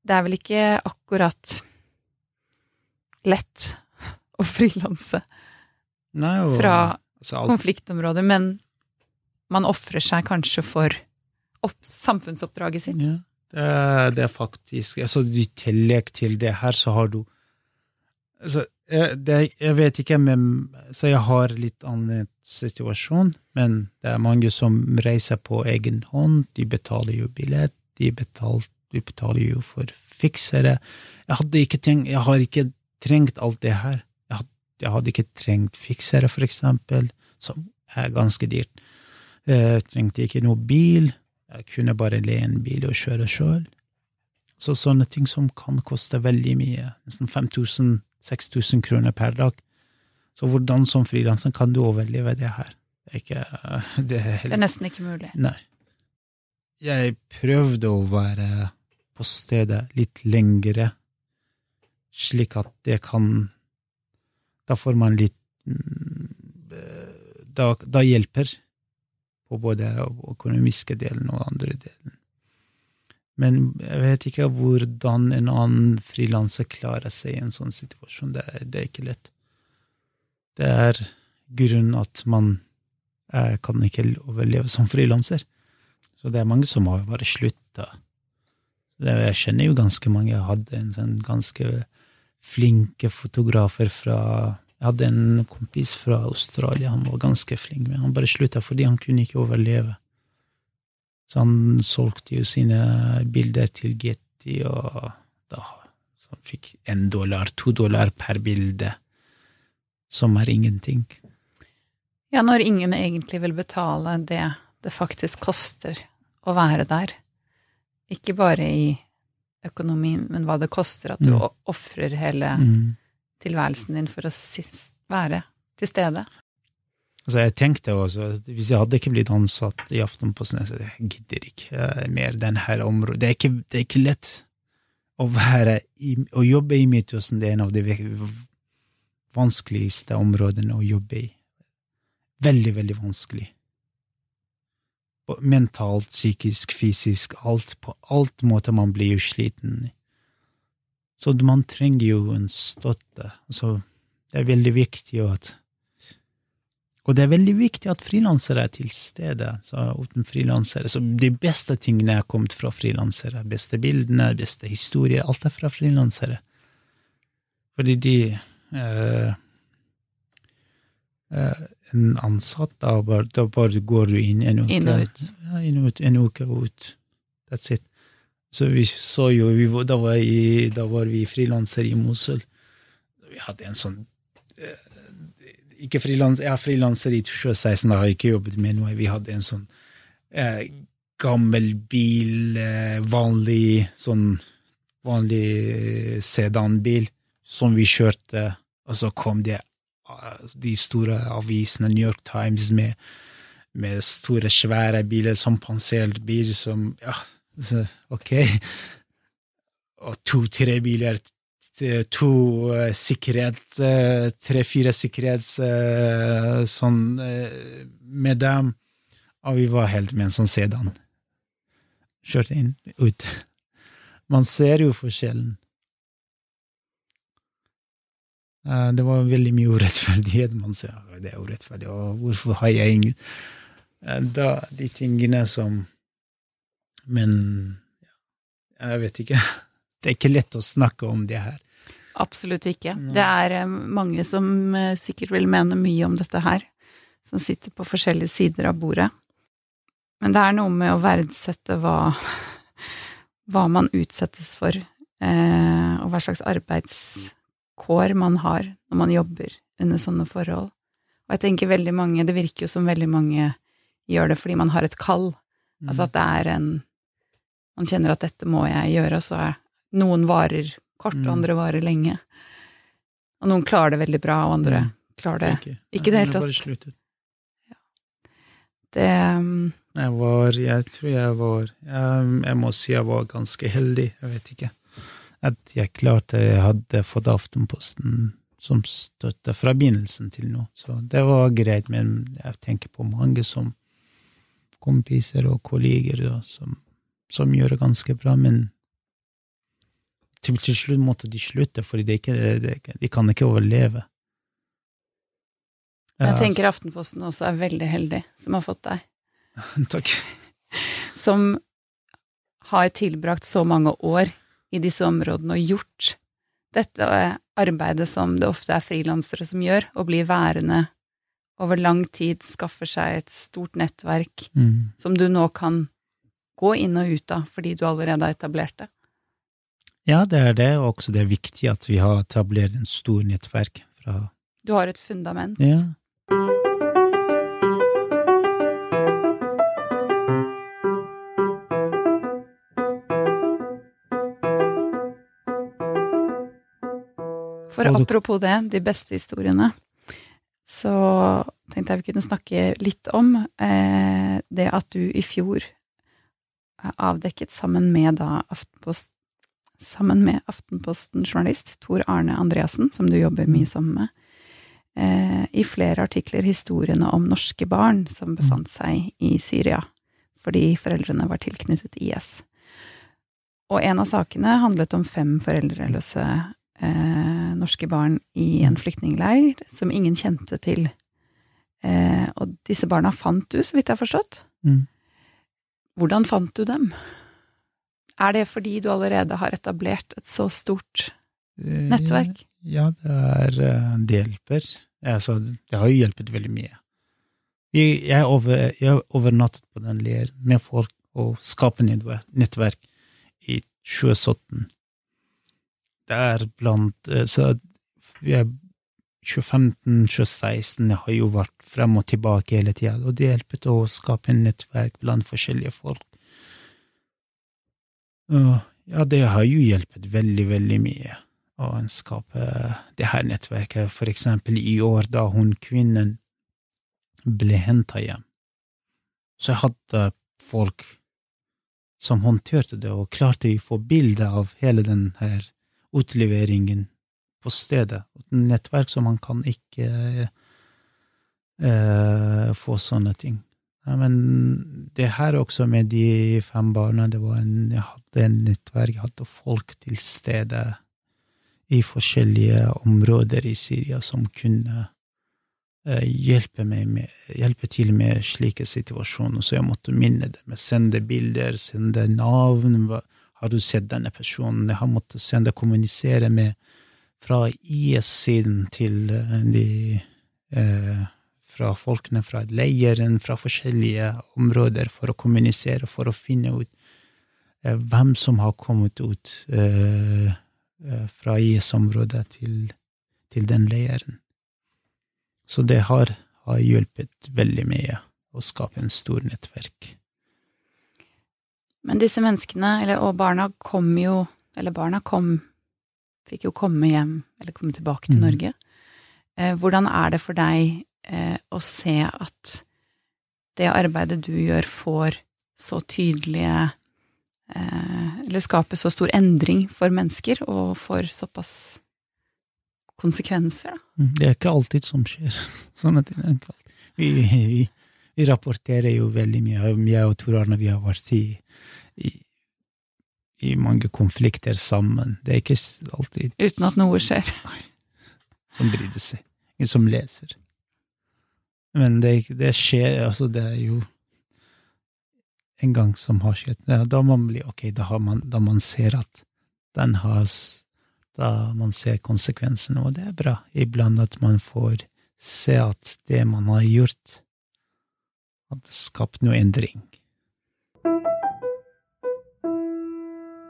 det er vel ikke akkurat lett å frilanse fra altså, alt, konfliktområder, men man ofrer seg kanskje for opp, samfunnsoppdraget sitt. ja, det, er, faktisk altså, I tillegg til det her, så har du altså, jeg, det, jeg vet ikke, men så jeg har litt annen situasjon, men det er mange som reiser på egen hånd. De betaler jo billett, de, betaler, de betaler jo for fiksere. Jeg tenkt, jeg har ikke trengt alt det her. Jeg hadde, jeg hadde ikke trengt fiksere, for eksempel, som er ganske dyrt. Jeg trengte ikke noe bil, jeg kunne bare leie en bil og kjøre sjøl. Så sånne ting som kan koste veldig mye, nesten 5000-6000 kroner per dag. Så hvordan som frilanser kan du overleve det her? Det er ikke Det er Det er nesten ikke mulig. Nei. Jeg prøvde å være på stedet litt lengre, slik at det kan Da får man litt mm, Da, da hjelper på både økonomiske delen og andre delen. Men jeg vet ikke hvordan en annen frilanser klarer seg i en sånn situasjon. Det, er- det er ikke lett. Det er grunnen at man eh, kan ikke overleve som frilanser. Så det er mange som har bare slutta. Jeg kjenner jo ganske mange. Jeg hadde en sånn ganske flinke fotografer fra Jeg hadde en kompis fra Australia, han var ganske flink, men han bare slutta fordi han kunne ikke overleve. Så han solgte jo sine bilder til Getty, og da så han fikk én dollar, to dollar per bilde, som er ingenting. Ja, når ingen egentlig vil betale det det faktisk koster å være der. Ikke bare i økonomien, men hva det koster at du Mm. ofrer hele Mm. Tilværelsen din for å være til stede. Altså, jeg tenkte også, hvis jeg hadde ikke blitt ansatt i Aftenposten, så jeg gidder ikke mer denne området. Det er ikke, det er ikke lett å være i, å jobbe i Midtøsten. Det er en av de vanskeligste områdene å jobbe i. Veldig, veldig vanskelig. Mentalt, psykisk, fysisk, alt. På alt måte man blir jo sliten. Så man trenger jo en støtte. Altså, det er veldig viktig at og det er veldig viktig at frilansere er til stede. Så uten frilansere Så de beste tingene er kommet fra frilansere. Beste bildene, beste historier. Alt er fra frilansere. Fordi de eh, eh, En ansatt, da bare, da bare går du inn en uke. Inn og ut. Ja, inn og ut. En uke og ut. That's it. Så vi så jo vi, da, var i, da var vi frilansere i Mosul. Vi hadde en sånn ikke frilans, jeg er frilanser i 2016, da har jeg ikke jobbet med noe. Vi hadde en sånn eh, gammel bil, eh, vanlig sånn vanlig eh, sedanbil, som vi kjørte, og så kom det eh, de store avisene, New York Times, med, med store, svære biler, som pansert bil, som Ja, så, ok. Og to-tre biler to uh, sikkerhet, uh, tre-fire sikkerhets uh, sånn med dem, og vi var helt med en sånn sedan. Kjørte inn, ut. Man ser jo forskjellen. Det var veldig mye urettferdighet. Man sier det er urettferdig, og hvorfor har jeg ingen da, De tingene som Men jeg vet ikke. Det er ikke lett å snakke om det her. Absolutt ikke. Det er eh, mange som eh, sikkert vil mene mye om dette her, som sitter på forskjellige sider av bordet. Men det er noe med å verdsette hva, hva man utsettes for, eh, og hva slags arbeidskår man har når man jobber under sånne forhold. Og jeg tenker veldig mange, det virker jo som veldig mange gjør det fordi man har et kall. Altså at det er en Man kjenner at dette må jeg gjøre, og så er noen varer kort, og Mm. andre varer lenge. Og noen klarer det veldig bra, og andre klarer det Ikke, ikke det hele tatt. sluttet. Det um, Jeg var Jeg tror jeg var jeg, jeg må si jeg var ganske heldig, jeg vet ikke. At jeg klarte Jeg hadde fått Aftenposten som støtte fra begynnelsen til nå. Så det var greit, men jeg tenker på mange som kompiser og kolleger da, som, som gjør det ganske bra, men til, til slutt måtte de slutte, for de, de, de kan ikke overleve. Jeg tenker Aftenposten også er veldig heldig som har fått deg. Takk. Som har tilbrakt så mange år i disse områdene og gjort dette arbeidet som det ofte er frilansere som gjør, å bli værende over lang tid, skaffer seg et stort nettverk Mm. som du nå kan gå inn og ut av fordi du allerede har etablert det. Ja, det er det, og også det er viktig at vi har etablert en stor nettverk fra Du har et fundament. Ja. For apropos det, de beste historiene, så tenkte jeg vi kunne snakke litt om eh, det at du i fjor avdekket sammen med da Aftenpost, sammen med Aftenposten-journalist Tor Arne Andreassen, som du jobber mye sammen med, eh, i flere artikler historiene om norske barn som befant seg i Syria fordi foreldrene var tilknyttet IS. Og en av sakene handlet om fem foreldreløse eh, norske barn i en flyktningleir som ingen kjente til. Eh, og disse barna fant du, så vidt jeg har forstått. Mm. Hvordan fant du dem? Er det fordi du allerede har etablert et så stort Eh, nettverk? Ja, det er eh, det hjelper. Altså, det har jo hjulpet veldig mye. Jeg, over, jeg overnattet på den leiren med folk og skape nettverk, i 2017. Det er blant eh, Så jeg 2015-2016 jeg har jo vært frem og tilbake hele tida, og det hjelper til å skape en nettverk blant forskjellige folk. Og ja, det har jo hjulpet veldig, veldig mye å skape det her nettverket. For eksempel i år, da hun kvinnen ble henta hjem, så jeg hadde folk som håndterte det, og klarte å få bilde av hele den her utleveringen på stedet. Et nettverk som man kan ikke eh, få sånne ting. Ja, men det her også med de fem barna, det var en, jeg hadde en nettverk, jeg hadde folk til stede i forskjellige områder i Syria som kunne eh, hjelpe, med, hjelpe, til med slike situasjoner, så jeg måtte minne dem, sende bilder, sende navn, har du sett denne personen, jeg har måttet sende, kommunisere med fra IS-siden til eh, de eh, Fra folkene fra leiren, fra forskjellige områder, for å kommunisere, for å finne ut eh, hvem som har kommet ut eh, eh fra IS-området til, til, den leiren. Så det har, har hjulpet veldig mye å skape en stor nettverk. Men disse menneskene, eller, og barna, kom jo Eller barna kom fikk jo komme hjem, eller komme tilbake til mm. Norge. Eh, hvordan er det for deg eh, å se at det arbeidet du gjør, får så tydelige eh, Eller skaper så stor endring for mennesker, og får såpass konsekvenser, da? Mm, det er ikke alltid som skjer. Sånne ting. Vi, vi, vi rapporterer jo veldig mye. Jeg og Tor Arne vi har vært i, i i mange konflikter sammen. Det er ikke alltid Uten at noe skjer. Nei. Som bryr seg. Ingen som leser. Men det, det, skjer, altså det er jo en gang som har skjedd. Da man blir ok, da, man, da man ser at den har Da man ser konsekvensene, og det er bra. Iblant at man får se at det man har gjort, har skapt noe endring.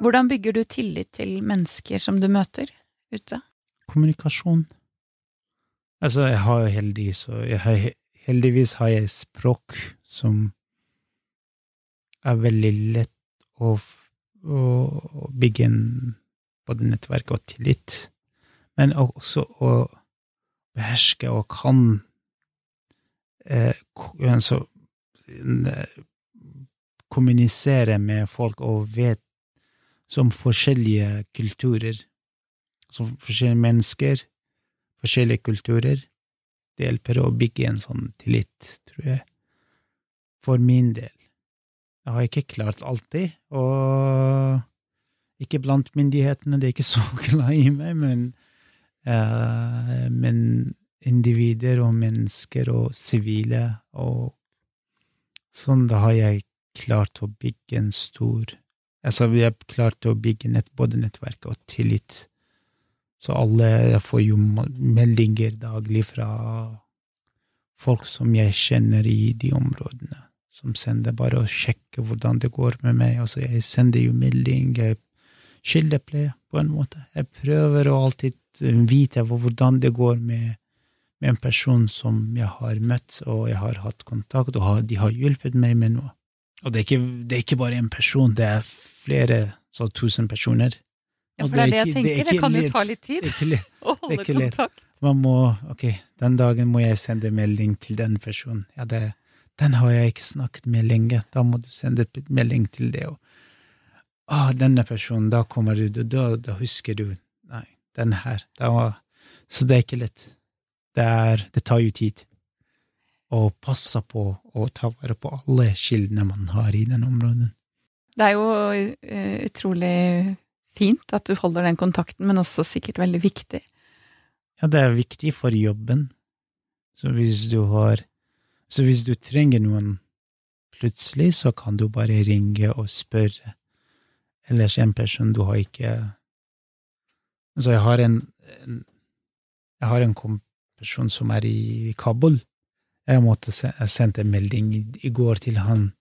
Hvordan bygger du tillit til mennesker som du møter ute? Kommunikasjon. Altså, jeg har jo heldig, så har, heldigvis har jeg språk som er veldig lett å, å, å bygge en både nettverk og tillit, men også å beherske og kan eh, altså, kommunisere med folk og vet som forskjellige kulturer, som forskjellige mennesker, forskjellige kulturer. Det hjelper å bygge en sånn tillit, tror jeg. For min del. Jeg har ikke klart alltid, og ikke blant myndighetene, det er ikke så glad i meg, men, uh, men individer og mennesker og sivile og sånn, da har jeg klart å bygge en stor Altså, vi har klart å bygge nett, både nettverk og tillit. Så alle får jo meldinger daglig fra folk som jeg kjenner i de områdene, som sender bare å sjekke hvordan det går med meg. Altså, jeg sender jo melding, jeg skylder på en måte. Jeg prøver å alltid vite hvordan det går med, med, en person som jeg har møtt, og jeg har hatt kontakt, og de har hjulpet meg med noe. Og det er ikke, det er ikke bare en person, det er flere så tusen personer. Ja, for det er det jeg tenker, det, kan jo ta litt tid å holde kontakt. Man må, ok, den dagen må jeg sende melding til den personen. Ja, det, den har jeg ikke snakket med lenge, da må du sende melding til det. Og, ah, denne personen, da kommer du, da, da husker du, nei, den her. Da, så det er ikke lett. Det, er, det tar jo tid. Og passe på å ta vare på alle kildene man har i den området. Det er jo uh, utrolig fint at du holder den kontakten, men også sikkert veldig viktig. Ja, det er viktig for jobben. Så hvis du har Så hvis du trenger noen plutselig, så kan du bare ringe og spørre. Ellers en person du har ikke Altså, jeg har en, en Jeg har en person som er i Kabul. Jeg måtte en melding i går til han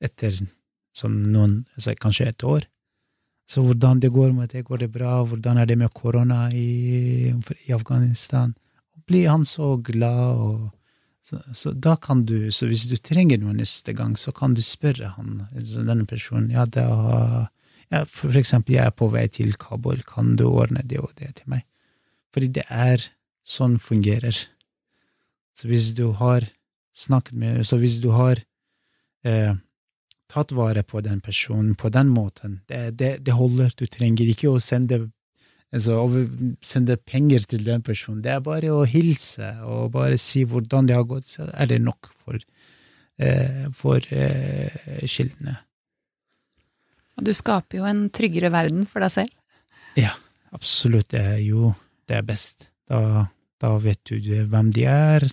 etter Sånn noen, altså kanskje et år. Så hvordan det går med det, går det bra, hvordan er det med korona i, i Afghanistan? Blir han så glad, og så, så, da kan du, så hvis du trenger noe neste gang, så kan du spørre han, altså denne personen, ja, da, ja, for eksempel, jeg er på vei til Kabul, kan du ordne det og det til meg? Fordi det er sånn fungerer. Så hvis du har snakket med, så hvis du har eh, tatt vare på den personen på den måten. Det, det, det holder. Du trenger ikke å sende, altså, sende, penger til den personen. Det er bare å hilse og bare si hvordan det har gått, så er det nok for, eh, for eh, kildene. Og du skaper jo en tryggere verden for deg selv. Ja, absolutt. Det er jo det er best. Da, da vet du hvem de er.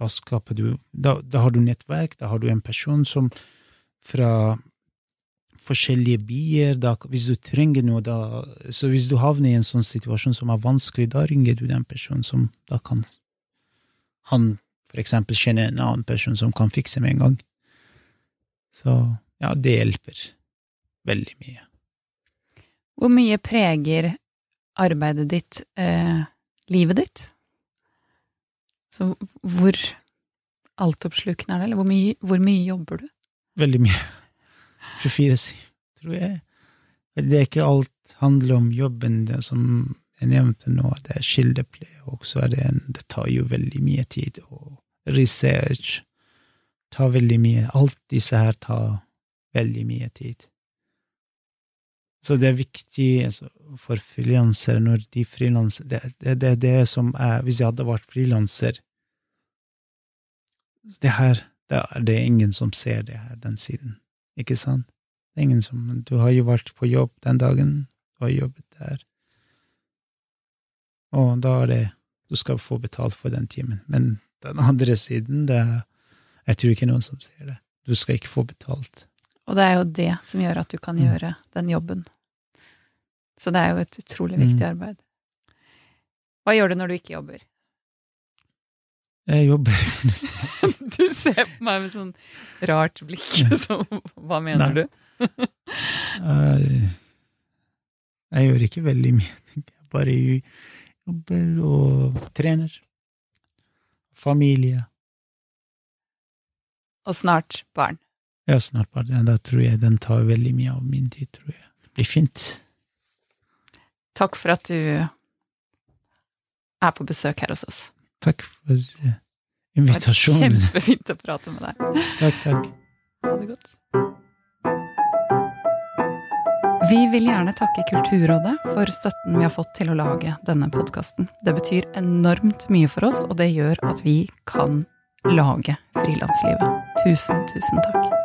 Da skaper du da, da har du nettverk, da har du en person som fra forskjellige byer. Da, hvis du trenger noe, da Så hvis du havner i en sånn situasjon som er vanskelig, da ringer du den personen som da kan Han for eksempel kjenner en annen person som kan fikse med en gang. Så ja, det hjelper veldig mye. Hvor mye preger arbeidet ditt eh, livet ditt? Så hvor altoppslukende er det, eller hvor mye, hvor mye jobber du? Veldig mye. 24-7, tror jeg. Det er ikke alt handler om jobben, det som jeg nevnte nå, det er kildepleie, og så er det en Det tar jo veldig mye tid, og research tar veldig mye Alt disse her tar veldig mye tid. Så det er viktig altså, for frilansere når de frilanser det, det, det, det som er Hvis jeg hadde vært frilanser Det her da er det ingen som ser det her, den siden. Ikke sant? Det er ingen som Du har jo vært på jobb den dagen, du har jobbet der, og da er det Du skal få betalt for den timen. Men den andre siden, det er Jeg tror ikke noen som ser det. Du skal ikke få betalt. Og det er jo det som gjør at du kan mm. gjøre den jobben. Så det er jo et utrolig viktig mm. arbeid. Hva gjør du når du ikke jobber? Jeg jobber Du ser på meg med sånn rart blikk. Så, hva mener Nei. du? jeg, jeg gjør ikke veldig mye. Jeg bare jobber og trener. Familie. Og snart barn. Ja, snart barn. Ja, da tror jeg den tar veldig mye av min tid, tror jeg. Det blir fint. Takk for at du er på besøk her hos oss. Takk for invitasjonen. Det var kjempefint å prate med deg. Takk, takk. Ha det godt. Vi vil gjerne takke Kulturrådet for støtten vi har fått til å lage denne podkasten. Det betyr enormt mye for oss, og det gjør at vi kan lage Frilanslivet. Tusen, tusen takk.